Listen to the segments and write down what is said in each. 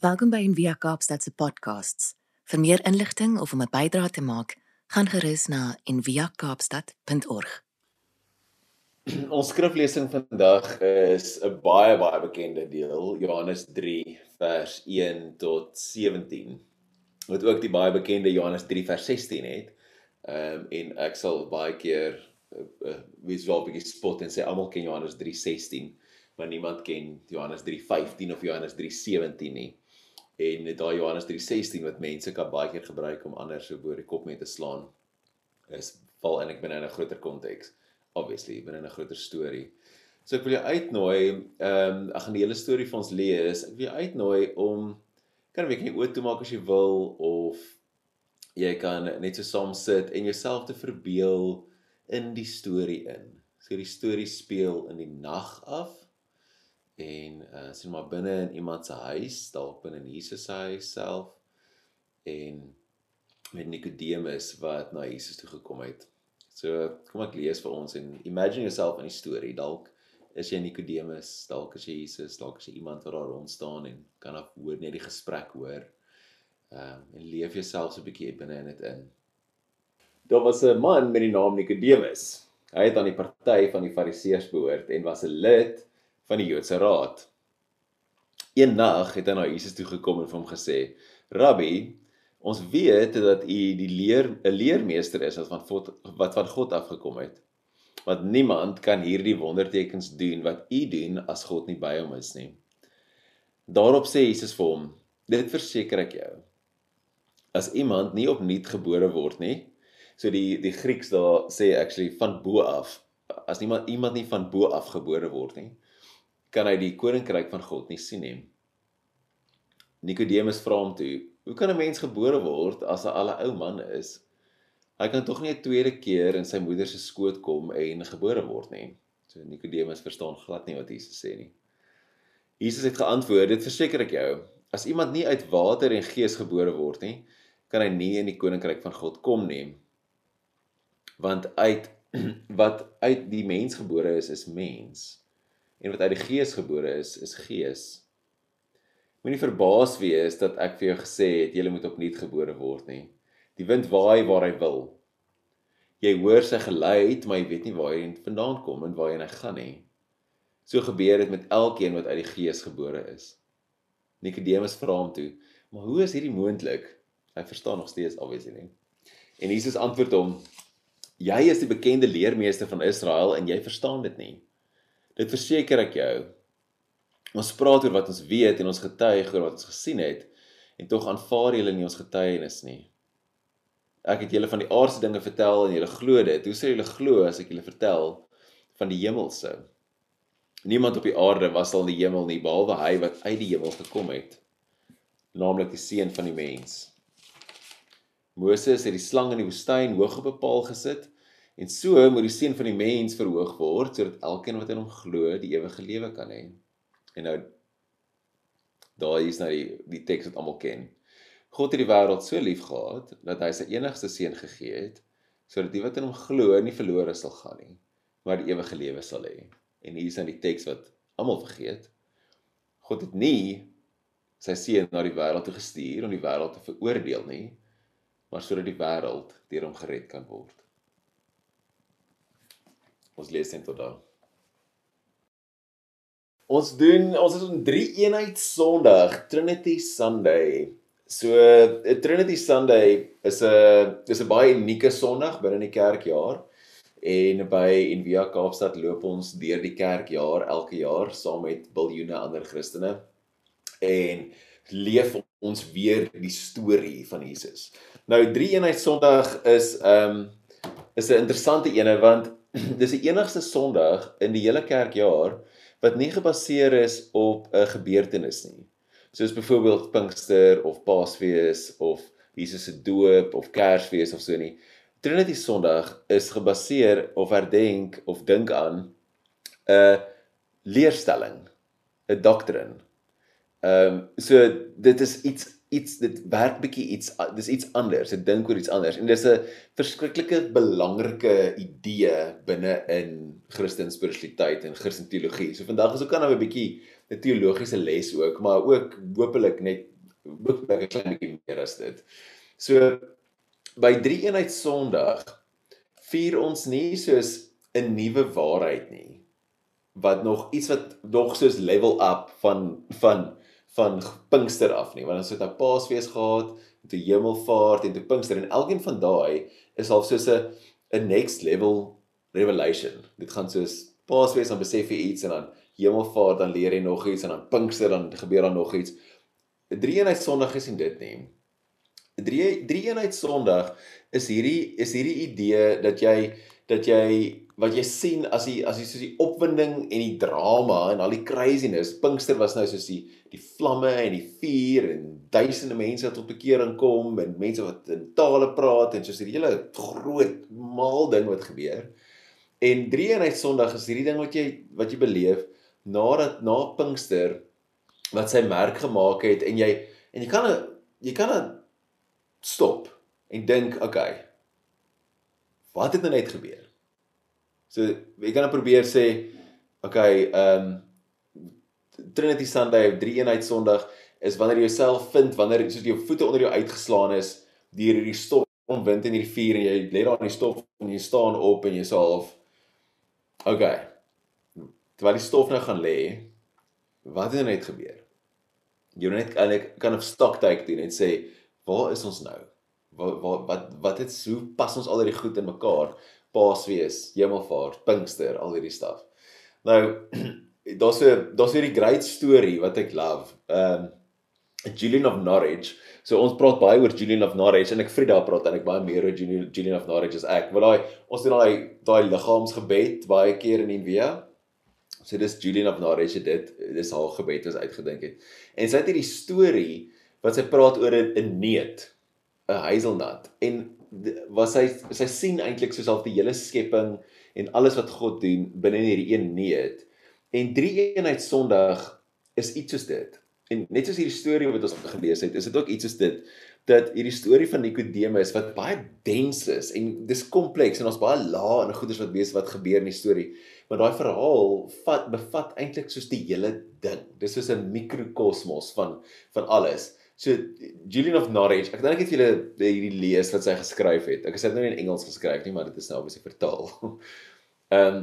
Welkom by Envia Kaapstad se podcasts. Vir meer inligting of om 'n bydrae te maak, gaan gerus na enviakaapstad.org. Ons skriflesing vandag is 'n baie baie bekende deel, Johannes 3 vers 1 tot 17. Wat ook die baie bekende Johannes 3 vers 16 het. Ehm um, en ek sal baie keer uh, uh, visueel bietjie spot en sê almal ken Johannes 3:16, maar niemand ken Johannes 3:15 of Johannes 3:17 nie en daai Johannes 3:16 wat mense kan baie keer gebruik om ander bo die kop mee te slaan is val en ek binne in 'n groter konteks obviously binne in 'n groter storie. So ek wil jou uitnooi, ehm um, ek gaan die hele storie vir ons lees. Ek wil jou uitnooi om kan 'n bietjie oop toe maak as jy wil of jy kan net so saam sit en jouself te verbeel in die storie in. So die storie speel in die nag af en uh sien maar binne in iemand se huis, dalk binne in Jesus se huis self en met Nikodemus wat na Jesus toe gekom het. So kom ek lees vir ons en imagine yourself in die storie. Dalk is jy Nikodemus, dalk is jy Jesus, dalk is jy iemand wat daar rond staan en kan af hoor net die gesprek hoor. Ehm uh, en leef jouself so 'n bietjie binne in dit in. Daar was 'n man met die naam Nikodemus. Hy het aan die party van die Fariseërs behoort en was 'n lid van die Joodse Raad. Een nag het hy na Jesus toe gekom en vir hom gesê: "Rabbi, ons weet dat u die leer 'n leermeester is wat van wat van God afgekom het. Want niemand kan hierdie wondertekens doen wat u doen as God nie by hom is nie." Daarop sê Jesus vir hom: "Dit verseker ek jou. As iemand nie opnuut gebore word nie, so die die Grieks daar sê actually van bo af, as iemand iemand nie van bo af gebore word nie, kan hy die koninkryk van God nie sien nie. Nikodemus vra hom toe: "Hoe kan 'n mens gebore word as hy al 'n ou man is? Hy kan tog nie 'n tweede keer in sy moeder se skoot kom en gebore word nie." So Nikodemus verstaan glad nie wat Jesus sê nie. Jesus het geantwoord: "Dit verseker ek jou, as iemand nie uit water en gees gebore word nie, kan hy nie in die koninkryk van God kom nie. Want uit wat uit die mens gebore is, is mens." En wat uit die gees gebore is, is gees. Moenie verbaas wees dat ek vir jou gesê het jy moet opnuut gebore word nie. Die wind waai waar hy wil. Jy hoor sy geluid, maar jy weet nie waar hy vandaan kom en waarheen hy gaan nie. So gebeur dit met elkeen wat uit die gees gebore is. Nikodemus vra hom toe: "Maar hoe is hierdie moontlik?" Hy verstaan nog steeds obviously nie. En Jesus antwoord hom: "Jy is die bekende leermeester van Israel en jy verstaan dit nie." Dit verseker ek jou. Ons praat oor wat ons weet en ons getuig oor wat ons gesien het en tog aanvaar julle nie ons getuienis nie. Ek het julle van die aardse dinge vertel en julle glo dit. Hoe sou julle glo as ek julle vertel van die hemelse? Niemand op die aarde was al in die hemel nie behalwe hy wat uit die hemel gekom het, naamlik die seun van die mens. Moses het die slang in die woestyn hoog op 'n paal gesit En so moet die seun van die mens verhoog word sodat elkeen wat in hom glo die ewige lewe kan hê. En nou daar is nou die die teks wat almal ken. God het die wêreld so lief gehad dat hy sy enigste seun gegee het sodat die wat in hom glo nie verlore sal gaan nie, maar die ewige lewe sal hê. En hier is nou die teks wat almal vergeet. God het nie sy seun na die wêreld toe gestuur om die wêreld te veroordeel nie, maar sodat die wêreld deur hom gered kan word. Ons lees net tot daar. Ons doen ons is in drie eenheid Sondag, Trinity Sunday. So Trinity Sunday is 'n is 'n baie unieke Sondag binne die kerkjaar. En by Envia Kaapstad loop ons deur die kerkjaar elke jaar saam met biljoene ander Christene en leef ons weer die storie van Jesus. Nou drie eenheid Sondag is 'n um, is 'n interessante ene want dis die enigste Sondag in die hele kerkjaar wat nie gebaseer is op 'n gebeurtenis nie. Soos byvoorbeeld Pinkster of Paasfees of Jesus se doop of Kersfees of so nie. Trinity Sondag is gebaseer of herdenk of dink aan 'n leerstelling, 'n doktrine. Ehm um, so dit is iets iets dit werk bietjie iets dis iets anders. Ek dink oor iets anders. En dis 'n verskriklike belangrike idee binne in Christelike spiritualiteit en Christelike teologie. So vandag is ook kan nou 'n bietjie 'n teologiese les ook, maar ook hopelik net hopelik 'n klein bietjie meer as dit. So by drie eenheid Sondag vier ons nie soos 'n nuwe waarheid nie wat nog iets wat nog soos level up van van van Pinkster af nie want ons het nou Paasfees gehad en toe Hemelvaart en toe Pinkster en elkeen van daai is half soos 'n 'n next level revelation. Dit gaan soos Paasfees dan besef jy iets en dan Hemelvaart dan leer jy nog iets en dan Pinkster dan gebeur daar nog iets. 'n drie eenheid Sondag is nie dit nie. 'n drie drie eenheid Sondag is hierdie is hierdie idee dat jy dat jy wat jy sien as die as jy soos die opwinding en die drama en al die craziness Pinkster was nou soos die die vlamme en die vuur en duisende mense wat tot bekering kom en mense wat in tale praat en soos hierdie hele groot maal ding wat gebeur. En drie eenheid Sondag is hierdie ding wat jy wat jy beleef nadat na Pinkster wat sy merk gemaak het en jy en jy kan jy kan stop en dink okay wat het nou net gebeur So ek gaan probeer sê okay, ehm um, Trinity Sunday of drie eenheid Sondag is wanneer jy jouself vind wanneer soos jou voete onder jou uitgeslaan is deur hierdie storm wind en hierdie vuur en jy lê daar in die stof en jy staan op en jy sê half okay. Terwyl die stof nou gaan lê, wat het net gebeur? Jy net kan ek kan 'n stock take doen en sê waar is ons nou? Wat wat wat wat het so pas ons al hierdie goed in mekaar? Paasfees, Hemelvaart, Pinkster, al hierdie staf. Nou daar's 'n daar's hierdie great story wat ek love. Um Julian of Norwich. So ons praat baie oor Julian of Norwich en ek Frida praat en ek baie meer oor Julian, Julian of Norwich as ek. Want daai ons doen daai daai liggaamsgebed baie keer in die Via. So dis Julian of Norwich dit dis haar gebed wat uitgedink het. En sy het hierdie storie wat sy praat oor 'n neut, 'n hazelnut. En was hy sy sien eintlik soos al die hele skepping en alles wat God doen binne hierdie een neet. En drie eenheid Sondag is iets soos dit. En net soos hierdie storie wat ons gelees het, is dit ook iets soos dit dat hierdie storie van Nikodemus wat baie dens is en dis kompleks en ons baie lae en goeders wat wees wat gebeur in die storie. Maar daai verhaal vat bevat eintlik soos die hele ding. Dis soos 'n mikrokosmos van van alles. So Julian of Norwich, ek dink ek het julle hierdie lees wat sy geskryf het. Ek het dit nou in Engels geskryf nie, maar dit is nou obviously vertaal. Ehm um,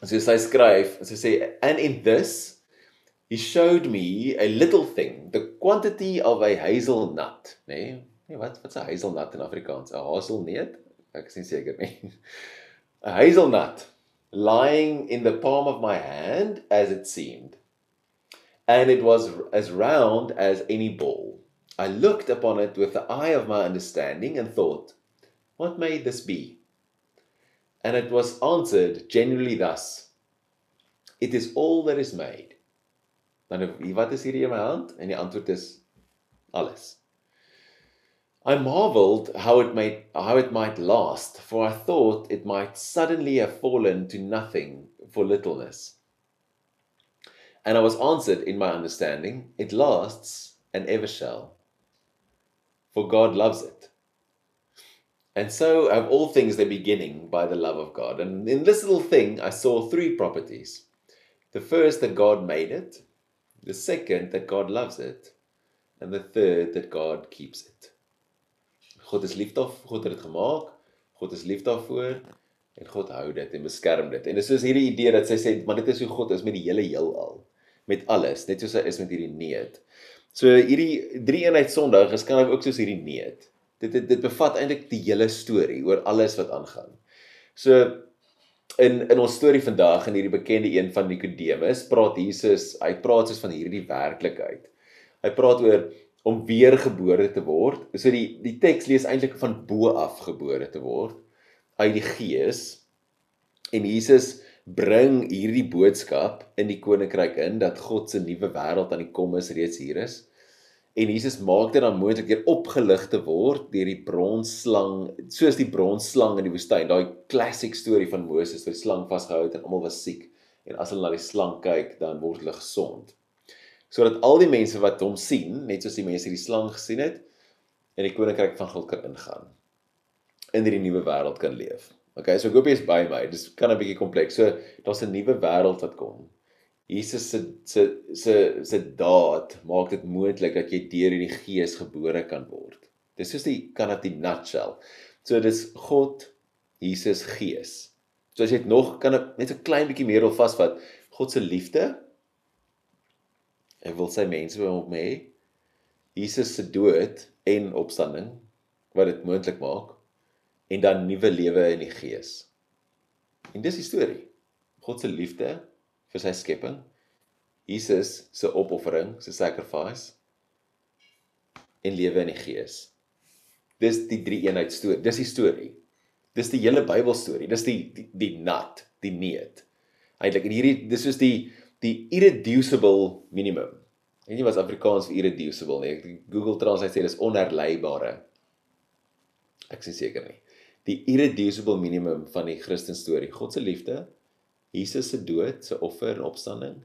so sy skryf, sy sê and in this he showed me a little thing, the quantity of a hazelnut, nê? Nee, nee wat wat's 'n hazelnut in Afrikaans? 'n Haselneut? Ek is nie seker nie. A hazelnut lying in the palm of my hand as it seemed. And it was as round as any ball. I looked upon it with the eye of my understanding and thought, What may this be? And it was answered generally thus It is all that is made. Dan wat is hierdie in my hand? En die antwoord is alles. I marveled how it might how it might last, for I thought it might suddenly have fallen to nothing for littleness. And I was answered in my understanding, it lasts and ever shall. For God loves it. And so have all things their beginning by the love of God. And in this little thing, I saw three properties. The first, that God made it. The second, that God loves it. And the third, that God keeps it. God is lief daarvoor, God het dit gemaak. God is lief daarvoor en God hou dit en beskerm dit. En dis soos hierdie idee dat sy sê, maar dit is hoe God is met die hele heelal, met alles, net soos hy is met hierdie neet. So hierdie drie eenheid Sondag is kan ook soos hierdie neet. Dit dit dit bevat eintlik die hele storie oor alles wat aangaan. So in in ons storie vandag in hierdie bekende een van Nikodemus praat Jesus, hy praat soos van hierdie werklikheid. Hy praat oor om weergebore te word. So die die teks lees eintlik van bo af gebore te word uit die gees. En Jesus bring hierdie boodskap in die koninkryk in dat God se nuwe wêreld aan die kom is reeds hier is. En Jesus maak dit dan moontlik deur opgelig te word deur die bronslang, soos die bronslang in die woestyn, daai classic storie van Moses wat die slang vasgehou het en almal was siek en as hulle na die slang kyk, dan word hulle gesond. Sodat al die mense wat hom sien, net soos die mense die slang gesien het, in die koninkryk van God kan ingaan. In hierdie nuwe wêreld kan leef. Okay, so jy is by my. Dis kan 'n bietjie kompleks. So daar's 'n nuwe wêreld wat kom. Jesus se se se se daad maak dit moontlik dat jy deur in die Gees gebore kan word. Dis soos die kan dit nutshell. So dis God, Jesus, Gees. So as jy dit nog kan net 'n klein bietjie meer wil vasvat, God se liefde. Hy wil sy mense by hom hê. Jesus se dood en opstanding wat dit moontlik maak en dan nuwe lewe in die Gees. En dis die storie. God se liefde vir sy skepping. Jesus se opoffering, sy sacrifice en lewe in die Gees. Dis die drie eenheid storie. Dis die storie. Dis die hele Bybelstorie. Dis die die, die nat, die neet. Eintlik en hierdie dis soos die die irreducible minimum. Weet jy wat Afrikaans vir irreducible nie? Google Translate sê dis onherleibare. Ek is seker nie. Die irreducible minimum van die Christen storie. God se liefde, Jesus se dood, se offer en opstanding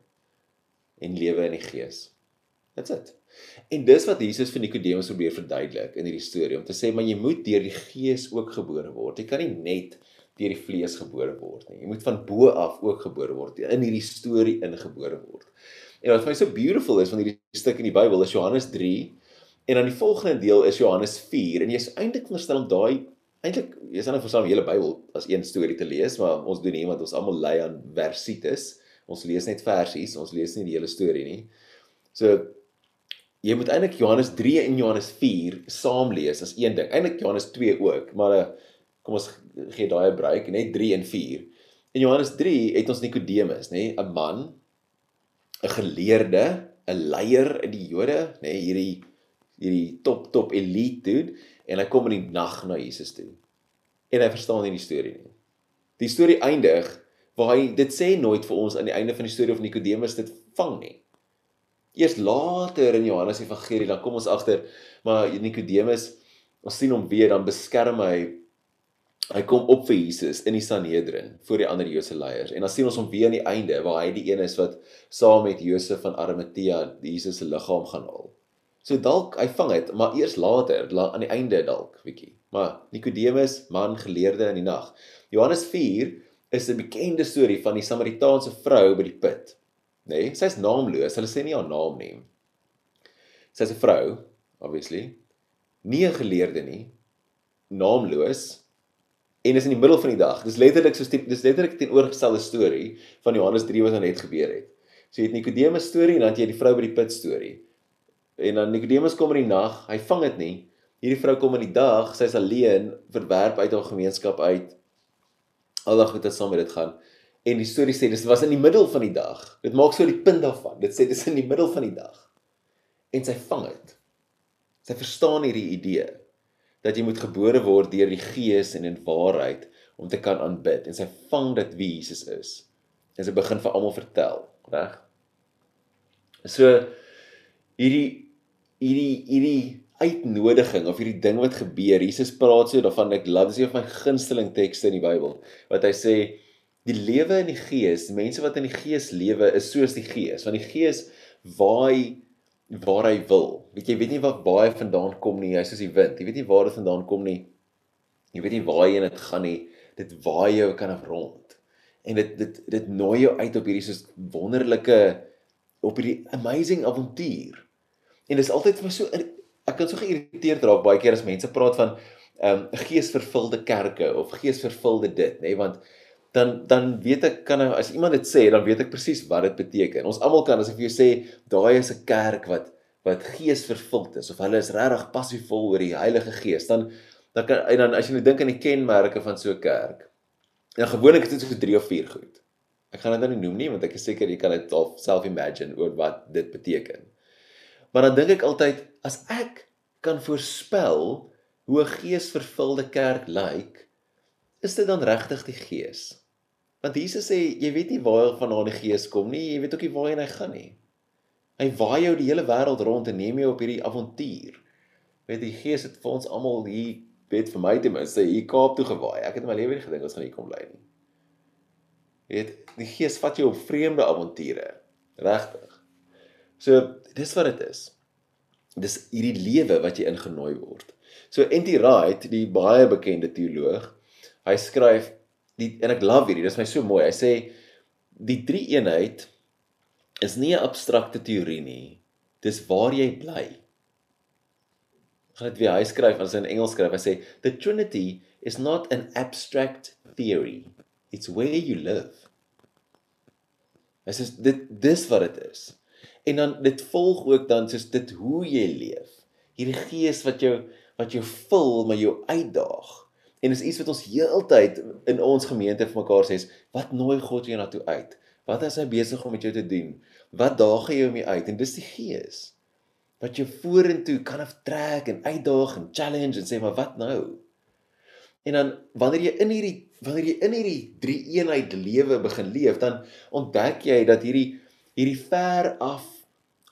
en lewe in die Gees. That's it. En dis wat Jesus vir Nikodemus probeer verduidelik in hierdie storie om te sê maar jy moet deur die Gees ook gebore word. Jy kan nie net deur die vlees gebore word nie. Jy moet van bo af ook gebore word, in hierdie storie ingebore word. En wat vir my so beautiful is van hierdie stuk in die Bybel is Johannes 3 en dan die volgende deel is Johannes 4 en jy's eintlik verstel om daai eintlik jy's dan verstaan die hele Bybel as een storie te lees, maar ons doen nie want ons almal lei aan versites. Ons lees net versies, ons lees nie die hele storie nie. So jy moet eintlik Johannes 3 en Johannes 4 saam lees as een ding. Eintlik Johannes 2 ook, maar eh, kom ons gee daai 'n breek, net 3 en 4. In Johannes 3 het ons Nikodemus, nê, 'n man, 'n geleerde, 'n leier in die Jode, nê, hierdie hierdie top top elite dude en hy kom in die nag na Jesus toe. En hy verstaan nie die storie nie. Die storie eindig waar hy dit sê nooit vir ons aan die einde van die storie of Nikodemus dit vang nie. Eers later in Johannes Evangelie dan kom ons agter maar Nikodemus ons sien hom weer dan beskerm hy hy kom op vir Jesus in die Sanhedrin voor die ander Joodse leiers en dan sien ons hom weer aan die einde waar hy die een is wat saam met Josef van Arimatea Jesus se liggaam gaan haal. So dalk hy vang dit, maar eers later aan die einde dalk bietjie. Maar Nikodemus, man geleerde in die nag. Johannes 4 is 'n bekende storie van die Samaritaanse vrou by die put nê? Nee, Sy's naamloos. Hulle sê nie haar naam nie. Sy's 'n vrou, obviously. Nie 'n geleerde nie. Naamloos en is in die middel van die dag. Dis letterlik so dis letterlik teenoorgestelde storie van Johannes 3 wat nou net gebeur het. So jy het Nikodemus storie en dan jy die vrou by die put storie. En dan Nikodemus kom in die nag, hy vang dit nie. Hierdie vrou kom in die dag, sy's alleen, verwerp uit haar gemeenskap uit. Aldag het dit saam met dit gaan. En die storie sê dis was in die middel van die dag. Dit maak so die punt daarvan. Dit sê dis in die middel van die dag. En sy vang dit. Sy verstaan hierdie idee dat jy moet gebore word deur die Gees en in waarheid om te kan aanbid en sy vang dit wie Jesus is. En sy begin vir almal vertel, reg? So hierdie hierdie hierdie uitnodiging of hierdie ding wat gebeur. Jesus praat so daarvan ek love dis een van my gunsteling tekste in die Bybel wat hy sê die lewe in die gees, mense wat in die gees lewe is soos die gees, want die gees waai waar hy wil. Weet jy, weet nie wat baie vandaan kom nie, hy's soos die wind. Jy weet nie waar dit vandaan kom nie. Jy weet nie waar jy in dit gaan nie. Dit waai jou kan af rond. En dit dit dit nooi jou uit op hierdie soos wonderlike op hierdie amazing avontuur. En dis altyd my so ek kan so geïrriteerd raak baie keer as mense praat van ehm um, geesvervulde kerke of geesvervulde dit, nê, nee, want dan dan weet ek kan as iemand dit sê dan weet ek presies wat dit beteken. Ons almal kan as ek vir jou sê daai is 'n kerk wat wat gees vervuld is of hulle is regtig passievol oor die Heilige Gees, dan dan kan en dan as jy nou dink aan die kenmerke van so 'n kerk. Dan gewoonlik is dit so 3 of 4 goed. Ek gaan dit nou nie noem nie want ek is seker jy kan dit self imagine oor wat dit beteken. Maar dan dink ek altyd as ek kan voorspel hoe 'n geesvervulde kerk lyk, is dit dan regtig die gees? Want Jesus sê jy weet nie waar vandaan die Gees kom nie, jy weet ook nie waarheen hy gaan nie. Hy waai jou die hele wêreld rond en neem jou op hierdie avontuur. Weet die Gees het vir ons almal hier weet vir my ten minste hier Kaap toe gewaai. Ek het in my lewe nie gedink ons gaan hier kom bly nie. Weet die Gees vat jou op vreemde avonture. Regtig. So dis wat dit is. Dis hierdie lewe wat jy ingenooi word. So N.T. Wright, die baie bekende teoloog, hy skryf die en ek love hierdie, dis my so mooi. Hy sê die drie eenheid is nie 'n abstrakte teorie nie. Dis waar jy bly. Gaan dit weer hy skryf as hy in Engels skryf. Hy sê the trinity is not an abstract theory. It's where you live. Hy sê dit dis wat dit is. En dan dit volg ook dan soos dit hoe jy leef. Hierdie gees wat jou wat jou vul, maar jou uitdaag. En dis iets wat ons heeltyd in ons gemeente vir mekaar sê, wat nooi God jou na toe uit? Wat is hy besig om met jou te doen? Wat daag hy jou mee uit? En dis die gees wat jou vorentoe kan aftrek en uitdaag en challenge en sê maar wat nou? En dan wanneer jy in hierdie wanneer jy in hierdie drie eenheid lewe begin leef, dan ontdek jy dat hierdie hierdie ver af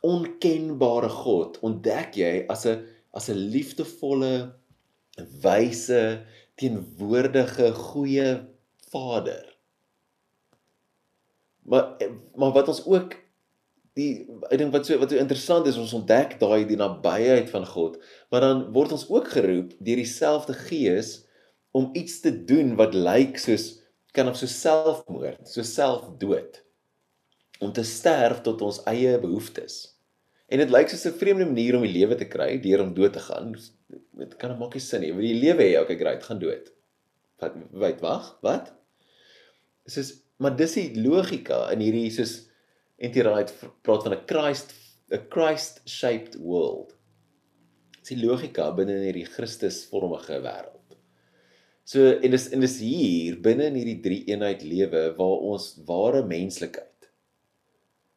onkenbare God ontdek jy as 'n as 'n liefdevolle wyse teenwoordige goeie Vader. Maar maar wat ons ook die ek dink wat so wat so interessant is ons ontdek daai die nabyheid van God, maar dan word ons ook geroep deur dieselfde Gees om iets te doen wat lyk soos kan of so selfmoord, so selfdood. Om te sterf tot ons eie behoeftes. En dit lyk soos 'n vreemde manier om die lewe te kry deur om dood te gaan. Dit kan maak nie sin nie. Wil jy lewe hê? Okay, great, gaan dood. Wat wait, wag, wat? Dis is maar dis die logika in hierdie soos Anti-Right praat van 'n Christ 'n Christ shaped world. Dis die logika binne in hierdie Christusvormige wêreld. So en dis en dis hier binne in hierdie drie eenheid lewe waar ons ware menslikheid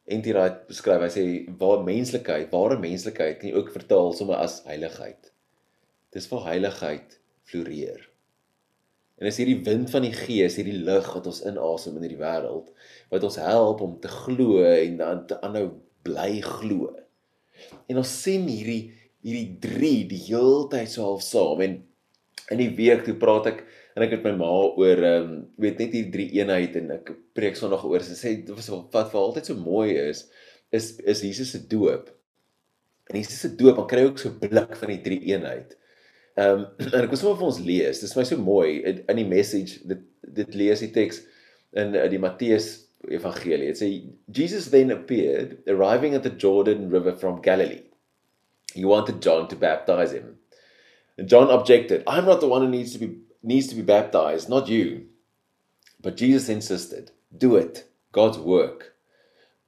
Anti-Wright beskryf, hy sê waar menslikheid, ware menslikheid kan jy ook vertaal sommer as heiligheid. Dis waar heiligheid floreer. En as hierdie wind van die Gees, hierdie lig wat ons inasem in hierdie wêreld, wat ons help om te glo en dan te aanhou bly glo. En ons sien hierdie hierdie drie die heeltyd so half saam en in die week toe praat ek en ek het my ma oor ehm um, weet net hier drie eenheid en ek preek Sondag oor sy sê wat vir altyd so mooi is is is Jesus se doop. En Jesus se doop, dan kry jy ook so blik van die drie eenheid. Ehm um, en ek wil sommer vir ons lees. Dit is my so mooi in, in die message dit dit lees die teks in uh, die Matteus Evangelie. Dit sê Jesus then appeared arriving at the Jordan River from Galilee. He wanted John to baptize him. And John objected, I'm not the one who needs to be needs to be baptized, not you. But Jesus insisted, do it. God's work.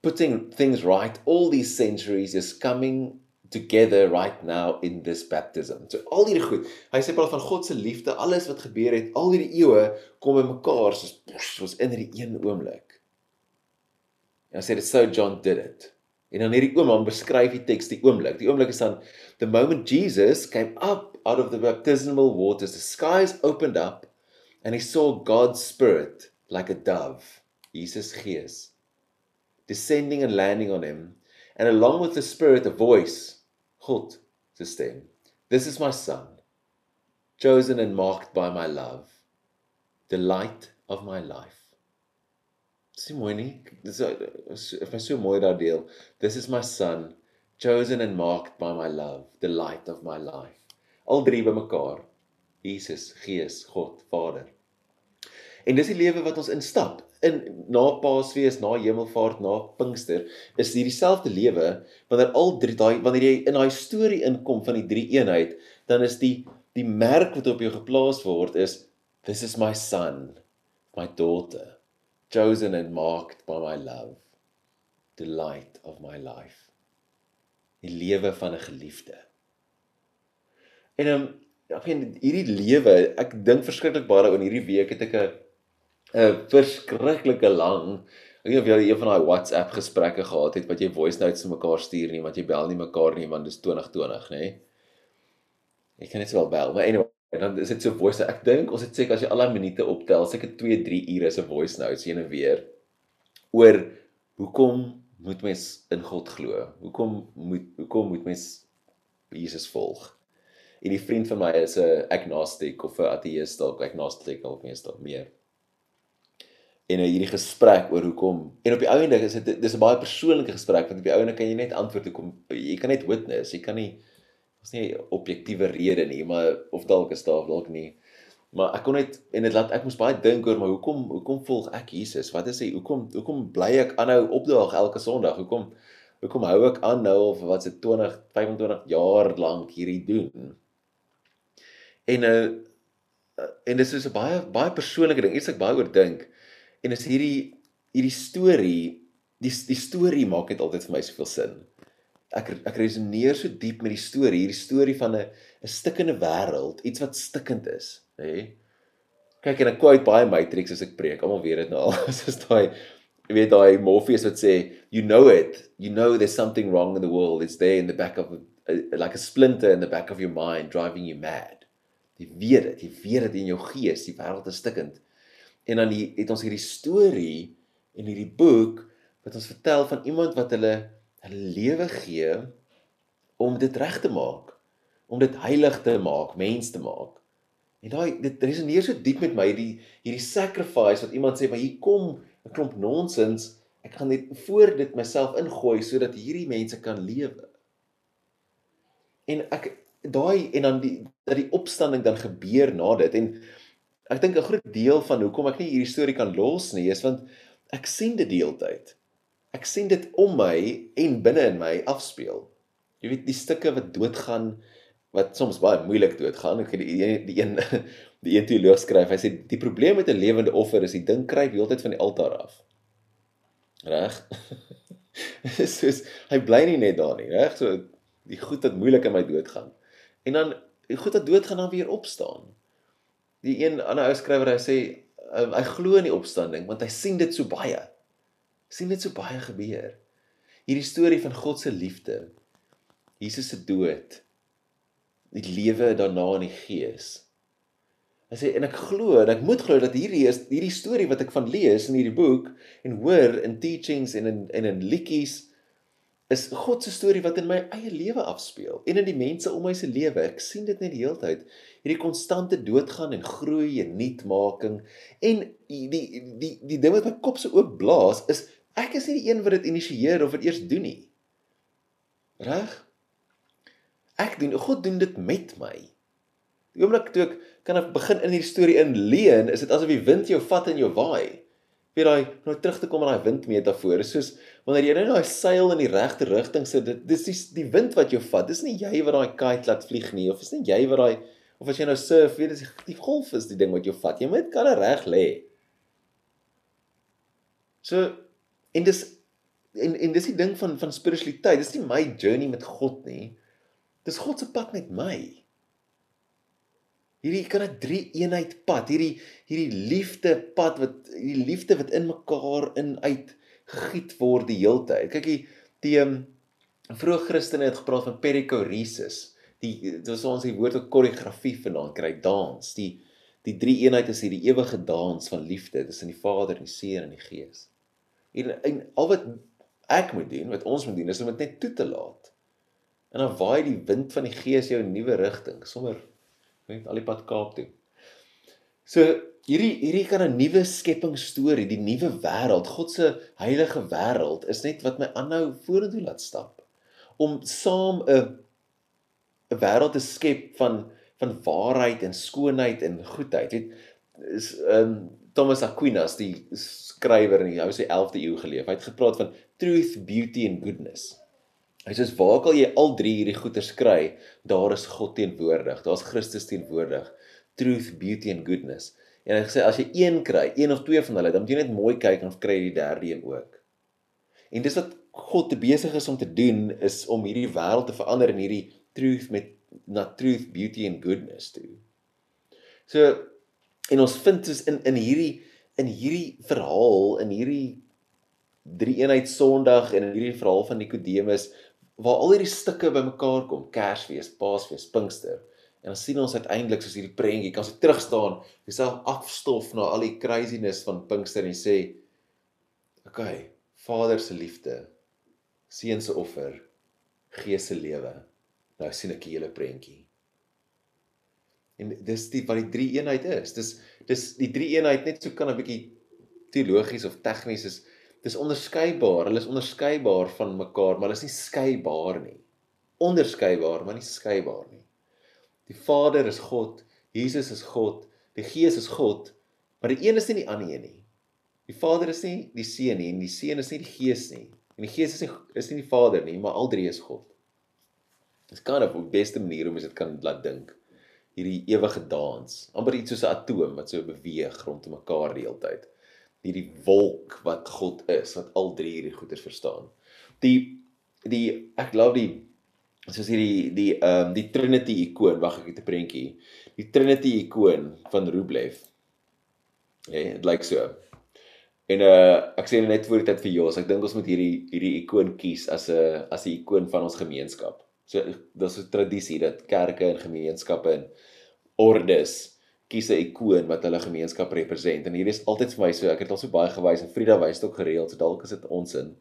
Putting things right all these centuries is coming together right now in this baptism. So al hierdie goed. Hy sê praat van God se liefde, alles wat gebeur het, al hierdie eeue kom bymekaar soos soos in hierdie een oomblik. En hy sê dit so John did it. En dan hierdie oom hom beskryf die teks die oomblik. Die oomblik is dan the moment Jesus came up out of the baptismal waters, the skies opened up and he saw God's Spirit like a dove, Jesus Gees, descending and landing on him, and along with the Spirit, a voice, God, to stem. This is my Son, chosen and marked by my love, the light of my life. Dis mooi nie. Dis is my so mooi daardeel. This is my son, chosen and marked by my love, the light of my life al drie bymekaar. Jesus, Gees, God, Vader. En dis die lewe wat ons instap. In na Paasfees, na Hemelvaart, na Pinkster, is hier dieselfde lewe wanneer al drie daai wanneer jy in daai storie inkom van die drie eenheid, dan is die die merk wat op jou geplaas word is this is my son, my daughter, chosen and marked by my love, the light of my life. Die lewe van 'n geliefde. En ehm um, ek weet hierdie lewe, ek dink verskriklik baie daaroor in hierdie week het ek 'n 'n verskriklike lang ek weet of jy een van daai WhatsApp gesprekke gehad het wat jy voice notes vir mekaar stuur nie want jy bel nie mekaar nie want dis 2020 nê. Ek kan net wel bel, maar anyway, dan is dit so voice ek dink ons het seker as jy al daai minute optel, seker 2 3 ure se voice notes heen en weer oor hoekom moet mens in God glo? Hoekom moet hoekom moet mens Jesus volg? En die vriend van my is 'n agnostic of 'n ateïst dalk agnostic dalk meestal meer en hierdie gesprek oor hoekom en op die ou ende is dit dis 'n baie persoonlike gesprek want op die ou ende kan jy net antwoord hoekom jy kan net witness jy kan nie ons nie objektiewe rede nie maar of dalk is daar dalk nie Maar ek kon net en dit laat ek moes baie dink oor maar hoekom hoekom volg ek Jesus? Wat is hy? Hoekom hoekom bly ek aanhou opdaag elke Sondag? Hoekom hoekom hou ek aan nou of wat se 20 25 jaar lank hierdie doen? En uh en dis is 'n baie baie persoonlike ding. Iets ek baie oor dink. En is hierdie hierdie storie die die storie maak net altyd vir my soveel sin. Ek ek resoneer so diep met die storie, hierdie storie van 'n 'n stikkende wêreld, iets wat stikkend is nê. Kyk en ek quote baie Matrix as ek preek. Almal weet dit nou al. Soos daai jy weet daai Morpheus wat sê, "You know it. You know there's something wrong in the world. It's there in the back of a, a, like a splinter in the back of your mind driving you mad." Jy weet dit. Jy weet dit in jou gees, die wêreld is stikkend. En dan hier, het ons hierdie storie en hierdie boek wat ons vertel van iemand wat hulle hulle lewe gee om dit reg te maak, om dit heilig te maak, mens te maak. En daai dit resoneer so diep met my die hierdie sacrifice wat iemand sê maar hier kom 'n klomp nonsens ek gaan net voor dit myself ingooi sodat hierdie mense kan lewe. En ek daai en dan die dat die opstanding dan gebeur na dit en ek dink 'n groot deel van hoekom ek nie hierdie storie kan los nie is want ek sien dit die hele tyd. Ek sien dit om my en binne in my afspeel. Jy weet die stukke wat doodgaan wat soms baie moeilik doodgaan. Ek die die een die een teoloog skryf. Hy sê die probleem met 'n lewende offer is die ding kruip heeltyd van die altaar af. Reg? Soos hy bly nie net daar nie, reg? So die goed wat moeilik in my dood gaan. En dan goed wat dood gaan dan weer opstaan. Die een ander ou skrywer hy sê um, hy glo in die opstanding want hy sien dit so baie. sien dit so baie gebeur. Hierdie storie van God se liefde. Jesus se dood die lewe daarna in die gees. Hy sê en ek glo en ek moet glo dat hierdie is hierdie storie wat ek van lees in hierdie boek en hoor in teachings en in en in liedjies is God se storie wat in my eie lewe afspeel en in die mense om my se lewe. Ek sien dit net die hele tyd. Hierdie konstante doodgaan en groei en nuutmaking en die die die, die ding wat my kop se oop blaas is ek is nie die een wat dit initieer of dit eers doen nie. Reg? Ek doen God doen dit met my. Die oomblik toe ek kan ek begin in hierdie storie inleen, is dit asof die wind jou vat en jou waai. Weer daai nou terug te kom aan daai windmetafoor. Soos wanneer jy nou daai seil in die regte rigting sit, dit dis die, die wind wat jou vat. Dis nie jy wat daai kite laat vlieg nie of is nie jy wat daai of as jy nou surf, weet dis die golf is die ding wat jou vat. Jy moet kan reg lê. So en dis en en dis die ding van van spiritualiteit. Dis nie my journey met God nie. Dis God se pad met my. Hierdie kan 'n drie eenheid pad, hierdie hierdie liefde pad wat hierdie liefde wat in mekaar in uit giet word die heeltyd. Kyk hier die um, vroeë Christene het gepraat van perikoresis. Die dis ons die woord wat koreografie vanaand kry, dans. Die die drie eenheid is hierdie ewige dans van liefde tussen die Vader en die Seun en die Gees. En, en al wat ek moet doen, wat ons moet doen, is om dit net toe te laat. En dan waai die wind van die Gees jou 'n nuwe rigting, sommer net al die pad Kaap toe. So hierdie hierdie kan 'n nuwe skepping storie, die nuwe wêreld, God se heilige wêreld is net wat my aanhou vorentoe laat stap om saam 'n 'n wêreld te skep van van waarheid en skoonheid en goedheid. Weet is um Thomas Aquinas die skrywer in die ou se 11de eeu geleef. Hy het gepraat van truth, beauty and goodness. Hy sê waar kan jy al drie hierdie goeders kry? Daar is God teenwoordig. Daar's Christus teenwoordig. Truth, beauty and goodness. En hy sê as jy een kry, een of twee van hulle, dan moet jy net mooi kyk en kry die derde een ook. En dis wat God te besig is om te doen is om hierdie wêreld te verander in hierdie truth met na truth, beauty and goodness toe. So en ons vind dus in in hierdie in hierdie verhaal in hierdie drie eenheid Sondag en in hierdie verhaal van Nikodemus waar al hierdie stukke bymekaar kom, Kersfees, Paasfees, Pinkster. En dan sien ons uiteindelik soos hierdie prentjie, kan jy terug staan, jouself afstof na al die craziness van Pinkster en sê, "Oké, okay, Vader se liefde, Seun se offer, Gees se lewe." Nou sien ek die hele prentjie. En dis die wat die drie eenheid is. Dis dis die drie eenheid net so kan 'n bietjie teologies of tegnies is dis onderskeibaar. Hulle is onderskeibaar van mekaar, maar hulle is nie skeibaar nie. Onderskeibaar, maar nie skeibaar nie. Die Vader is God, Jesus is God, Die Gees is God, maar die een is nie die ander een nie. Die Vader is nie die Seun nie en die Seun is nie die Gees nie. En die Gees is nie is nie die Vader nie, maar al drie is God. Dis kan op die beste manier om dit kan laat dink. Hierdie ewige dans, amper iets soos 'n atoom wat so beweeg rondom mekaar die hele tyd. Hierdie wolk wat God is, wat al drie hierdie goeders verstaan. Die die ek glo die soos hierdie die ehm um, die Trinity ikoon, wag ek het 'n prentjie. Die Trinity ikoon van Rublev. Hè, dit lyk so. En uh ek sê net voor die tyd vir Jos, ek dink ons moet hierdie hierdie ikoon kies as 'n as 'n ikoon van ons gemeenskap. So dis 'n tradisie dat kerke en gemeenskappe en ordes kies 'n ikoon wat hulle gemeenskap represent. En hierdie is altyd vir my so, ek het al so baie gewys en Frida wys dit ook gereeld, so dalk is dit ons in.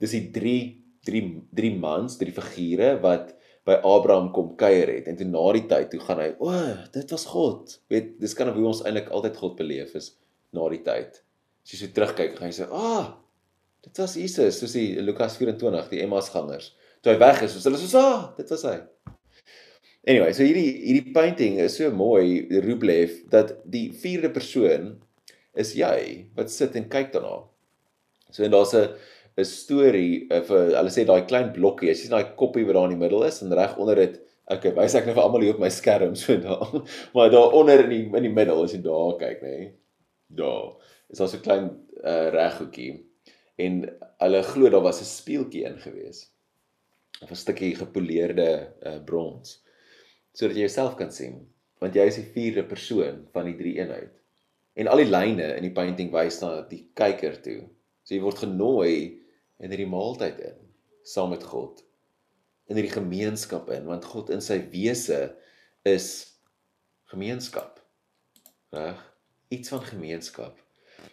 Dis die drie drie drie mans, drie figure wat by Abraham kom kuier het en toe na die tyd toe gaan hy, o, oh, dit was God. Weet, dis kan hoe ons eintlik altyd God beleef is na die tyd as jy so terugkyk, gaan jy sê, "Ah, oh, dit was Jesus," soos die Lukas 24, die Emmaus gangers. Toe hy weg is, so hulle sê, "Ah, dit was hy." Anyway, so hierdie hierdie painting is so mooi, Rublev, dat die vierde persoon is jy wat sit en kyk daarna. So en daar's 'n 'n storie eh, vir hulle sê daai klein blokkie, jy sien daai koppie wat daar in die middel is en reg onder dit Okay, wys ek net vir almal hier op my skerm so daar. Maar daar onder in die in die middel as jy daar kyk, nê. Nee, daar is daar so 'n klein uh, reghoekie en hulle glo daar was 'n speeltjie in gewees of 'n stukkie gepoleerde uh, brons sodat jy jouself kan sien want jy is die vierde persoon van die drie eenheid en al die lyne in die painting wys na die kyker toe so jy word genooi in hierdie maaltyd in saam met God. In hierdie gemeenskap in want God in sy wese is gemeenskap. Reg? Iets van gemeenskap.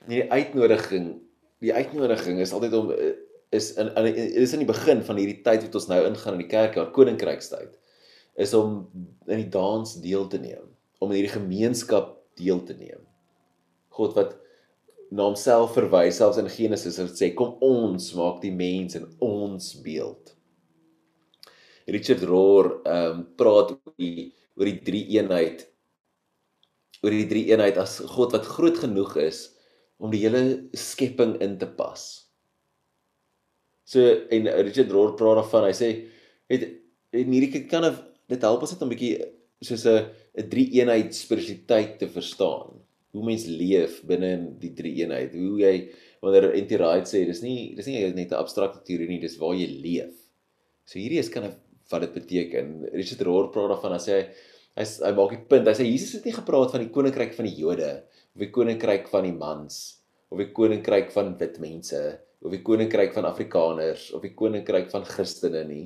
Nee, die uitnodiging, die uitnodiging is altyd om is in in is in die begin van hierdie tyd wat ons nou ingaan in die kerk, haar koninkrykstyd, is om in die dans deel te neem, om in hierdie gemeenskap deel te neem. God wat na homself verwys selfs in Genesis en sê kom ons maak die mens in ons beeld. Richard Rohr ehm um, praat oor die oor die drie eenheid oor die drie eenheid as God wat groot genoeg is om die hele skepping in te pas. So en Richard Rohr praat daarvan, hy sê het en hierdie kan of dit help ons net 'n bietjie soos 'n 'n drie eenheid spiritualiteit te verstaan. Hoe mens leef binne in die drie eenheid. Hoe jy wanneer NT Wright sê dis nie dis nie net 'n abstrakte teorie nie, dis waar jy leef. So hierdie is kan of wat dit beteken. Richard Rohr praat daarvan as hy hy hy maak die punt. Hy sê Jesus het nie gepraat van die koninkryk van die Jode of die koninkryk van die mans of die koninkryk van wit mense of die koninkryk van afrikaners of die koninkryk van Christene nie.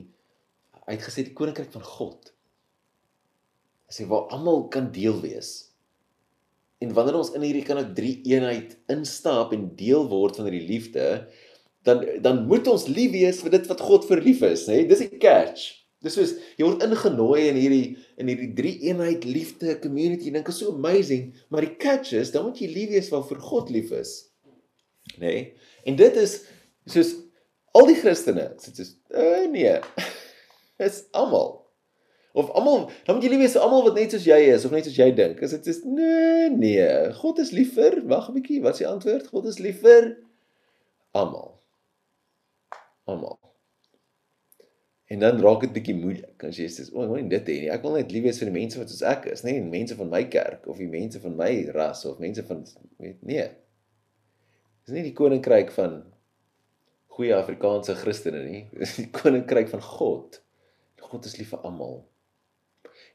Hy het gesê die koninkryk van God. Hy sê waar almal kan deel wees. En wanneer ons in hierdie kan ek drie eenheid instap en deel word van hierdie liefde, dan dan moet ons lief wees vir dit wat God vir lief is, nê? Dis die catch. Dis soos jy word ingenooi in hierdie in hierdie drie eenheid liefde community. Dink is so amazing, maar die catch is dan moet jy lief wees wat vir God lief is. Nê? Nee? En dit is soos al die Christene, dit is uh, nee. Dis almal. Of almal, dan moet jy lief wees almal wat net soos jy is of net soos jy dink. As dit is nee, nee. God is lief vir, wag 'n bietjie, wat is die antwoord? God is lief vir almal. Almal. En dan raak dit bietjie moeilik as jy sê, "O, oh, moenie dit hê nie. Ek wil net lief wees vir die mense wat soos ek is, nie die mense van my kerk of die mense van my ras of mense van weet nee. Dis nie die koninkryk van goeie Afrikaanse Christene nie. Dis die koninkryk van God. God is lief vir almal.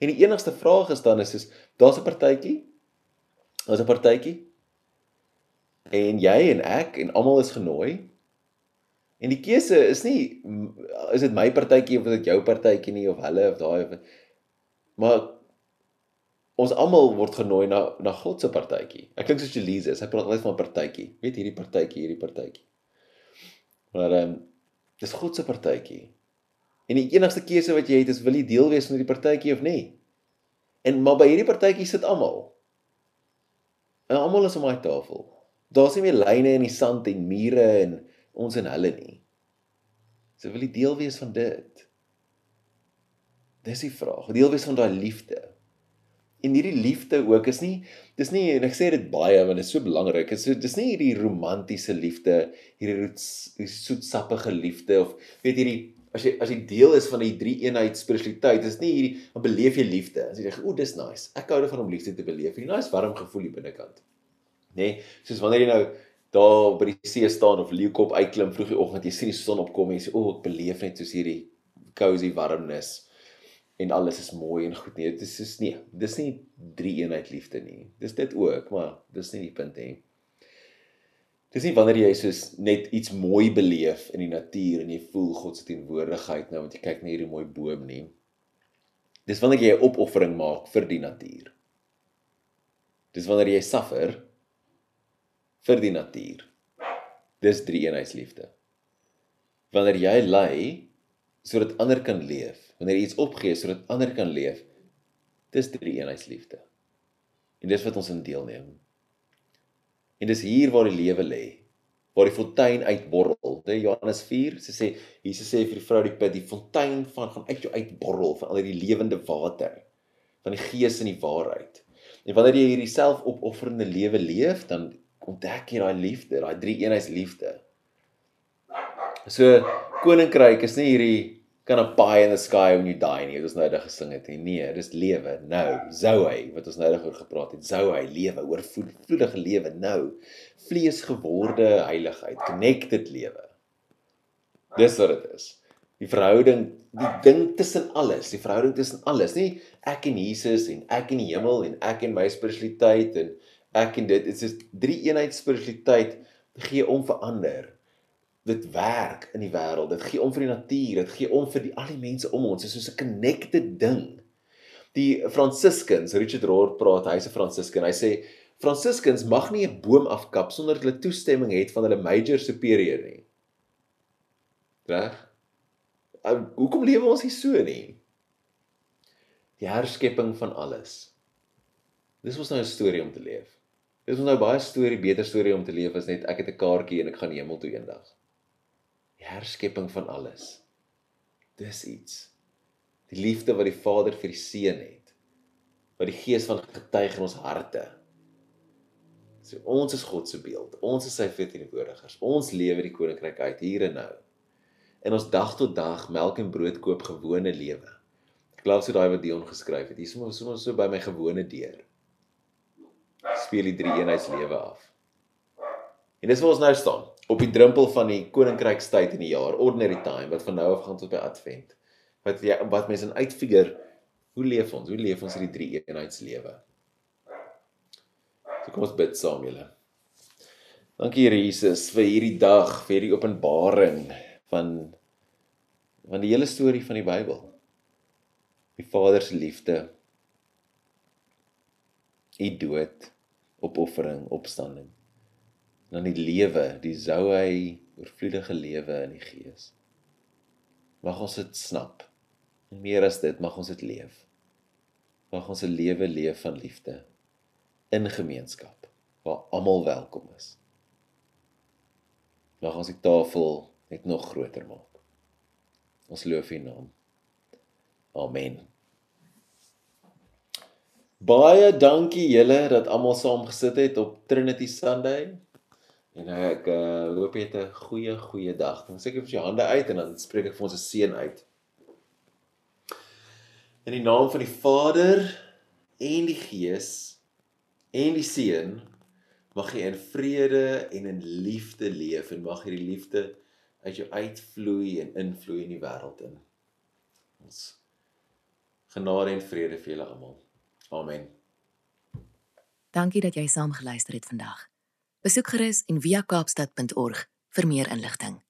En die enigste vraag is dan is is daar's 'n partytjie. Daar's 'n partytjie. En jy en ek en almal is genooi En die keuse is nie is dit my partytjie of is dit jou partytjie nie of hulle of daai of maar ons almal word genooi na na God se partytjie. Ek klink soos Jesus, hy praat altyd van 'n partytjie. Weet hierdie partytjie, hierdie partytjie. Maar ehm um, dis God se partytjie. En die enigste keuse wat jy het is wil jy deel wees van hierdie partytjie of nie? En maar by hierdie partytjie sit almal. En almal is om daai tafel. Daar's nie meer lyne in die sand en mure en ons en hulle nie. So wil jy deel wees van dit. Dis die vraag, deel wees van daai liefde. En hierdie liefde ook is nie dis nie en ek sê dit baie want dit is so belangrik. Is so dis nie hierdie romantiese liefde, hierdie soetsappige liefde of weet hierdie as jy as jy deel is van die drie eenheid spiritualiteit, is nie hierdie dan beleef jy liefde. As jy dink, "O, dis nice. Ek hou daarvan om liefde te beleef." Hierdie nice warm gevoel hier binnekant. Nê? Nee, soos wanneer jy nou daar by die see staan of leeukop uitklim vroeg die oggend, jy sien die son opkom en jy sê, "O, ek beleef net soos hierdie cozy warmness." En alles is mooi en goed nie. Dit is soos nee, dis nie drie eenheid liefde nie. Dis dit ook, maar dis nie die punt nie. Dis nie wanneer jy soos net iets mooi beleef in die natuur en jy voel God se teenwoordigheid nou want jy kyk na hierdie mooi boom nie. Dis wanneer jy 'n opoffering maak vir die natuur. Dis wanneer jy suffer vir die natuur. Dis drie eenheidsliefde. Wanneer jy ly sodat ander kan leef, wanneer jy iets opgee sodat ander kan leef, dis drie eenheidsliefde. En dis wat ons in deelneem. En dis hier waar die lewe lê, waar die fontein uitborrel. Dit Johannes 4, sy sê Jesus sê vir die vrou die put, die fontein van gaan uit jou uitborrel van al die lewende water van die gees en die waarheid. En wanneer jy hierdie selfopofferende lewe leef, dan ontdek jy daai liefde, daai drie eenheidsliefde. So koninkryk is nie hierdie kan 'n pie in the sky when you die nie. Dit is nou net gesing het. Nee, dis lewe nou. Zoe wat ons nou net oor gepraat het. Zoe lewe, oorvloedige lewe nou. Vlees geworde heiligheid, connected lewe. Dis wat dit is. Die verhouding, die ding tussen alles, die verhouding tussen alles, nie ek en Jesus en ek en die hemel en ek en my spiritualiteit en ek en dit, dit is drie eenheid spiritualiteit gee om verander dit werk in die wêreld. Dit gee om vir die natuur, dit gee om vir die al die mense om ons. Dit is soos 'n connected ding. Die Franciscans, Richard Rohr praat, hy's 'n Franciscan. Hy sê Franciscans mag nie 'n boom afkap sonder hulle toestemming het van hulle major superior nie. Reg? Hoekom lewe ons hier so nie? Die herskepping van alles. Dis was nou 'n storie om te leef. Dis was nou baie storie, beter storie om te leef as net ek het 'n kaartjie en ek gaan hemel toe eendag die herskepping van alles. Dis iets. Die liefde wat die Vader vir die Seun het. Wat die Gees van getuig in ons harte. So ons is God se beeld. Ons is sy verteenwoordigers. Ons lewe die koninkryk uit hier en nou. En ons dag tot dag melk en brood koop gewone lewe. Ek glo so daai wat Dion geskryf het. Hier is ons so, so by my gewone deur. Speel die drie eenheidslewe af. En dis waar ons nou staan op die drempel van die koninkrykstyd in die jaar, ordinary time wat van nou af gaan tot by advent. Wat jy wat mense in uitfigure, hoe leef ons? Hoe leef ons hierdie drie eenheidslewe? So kom ons bid saam julle. Dankie Here Jesus vir hierdie dag, vir hierdie openbaring van van die hele storie van die Bybel. Die Vader se liefde. U dood, opoffering, opstanding dan die lewe, die hy oorvloedige lewe in die gees. Mag ons dit snap. En meer as dit, mag ons dit leef. Mag ons 'n lewe leef van liefde in gemeenskap waar almal welkom is. Mag ons die tafel net nog groter maak. Ons loof U naam. Amen. Baie dankie julle dat almal saam gesit het op Trinity Sunday. En ek uh, hoop jy het 'n goeie goeie dag. Dan seker vir jou hande uit en dan spreek ek vir ons 'n seën uit. In die naam van die Vader en die Gees en die Seun mag jy in vrede en in liefde leef en mag hierdie liefde uit jou uitvloei en invloei in die wêreld in. Ons genade en vrede vir julle almal. Amen. Dankie dat jy saam geluister het vandag. Besoek gerus en via kaapstad.org vir meer inligting.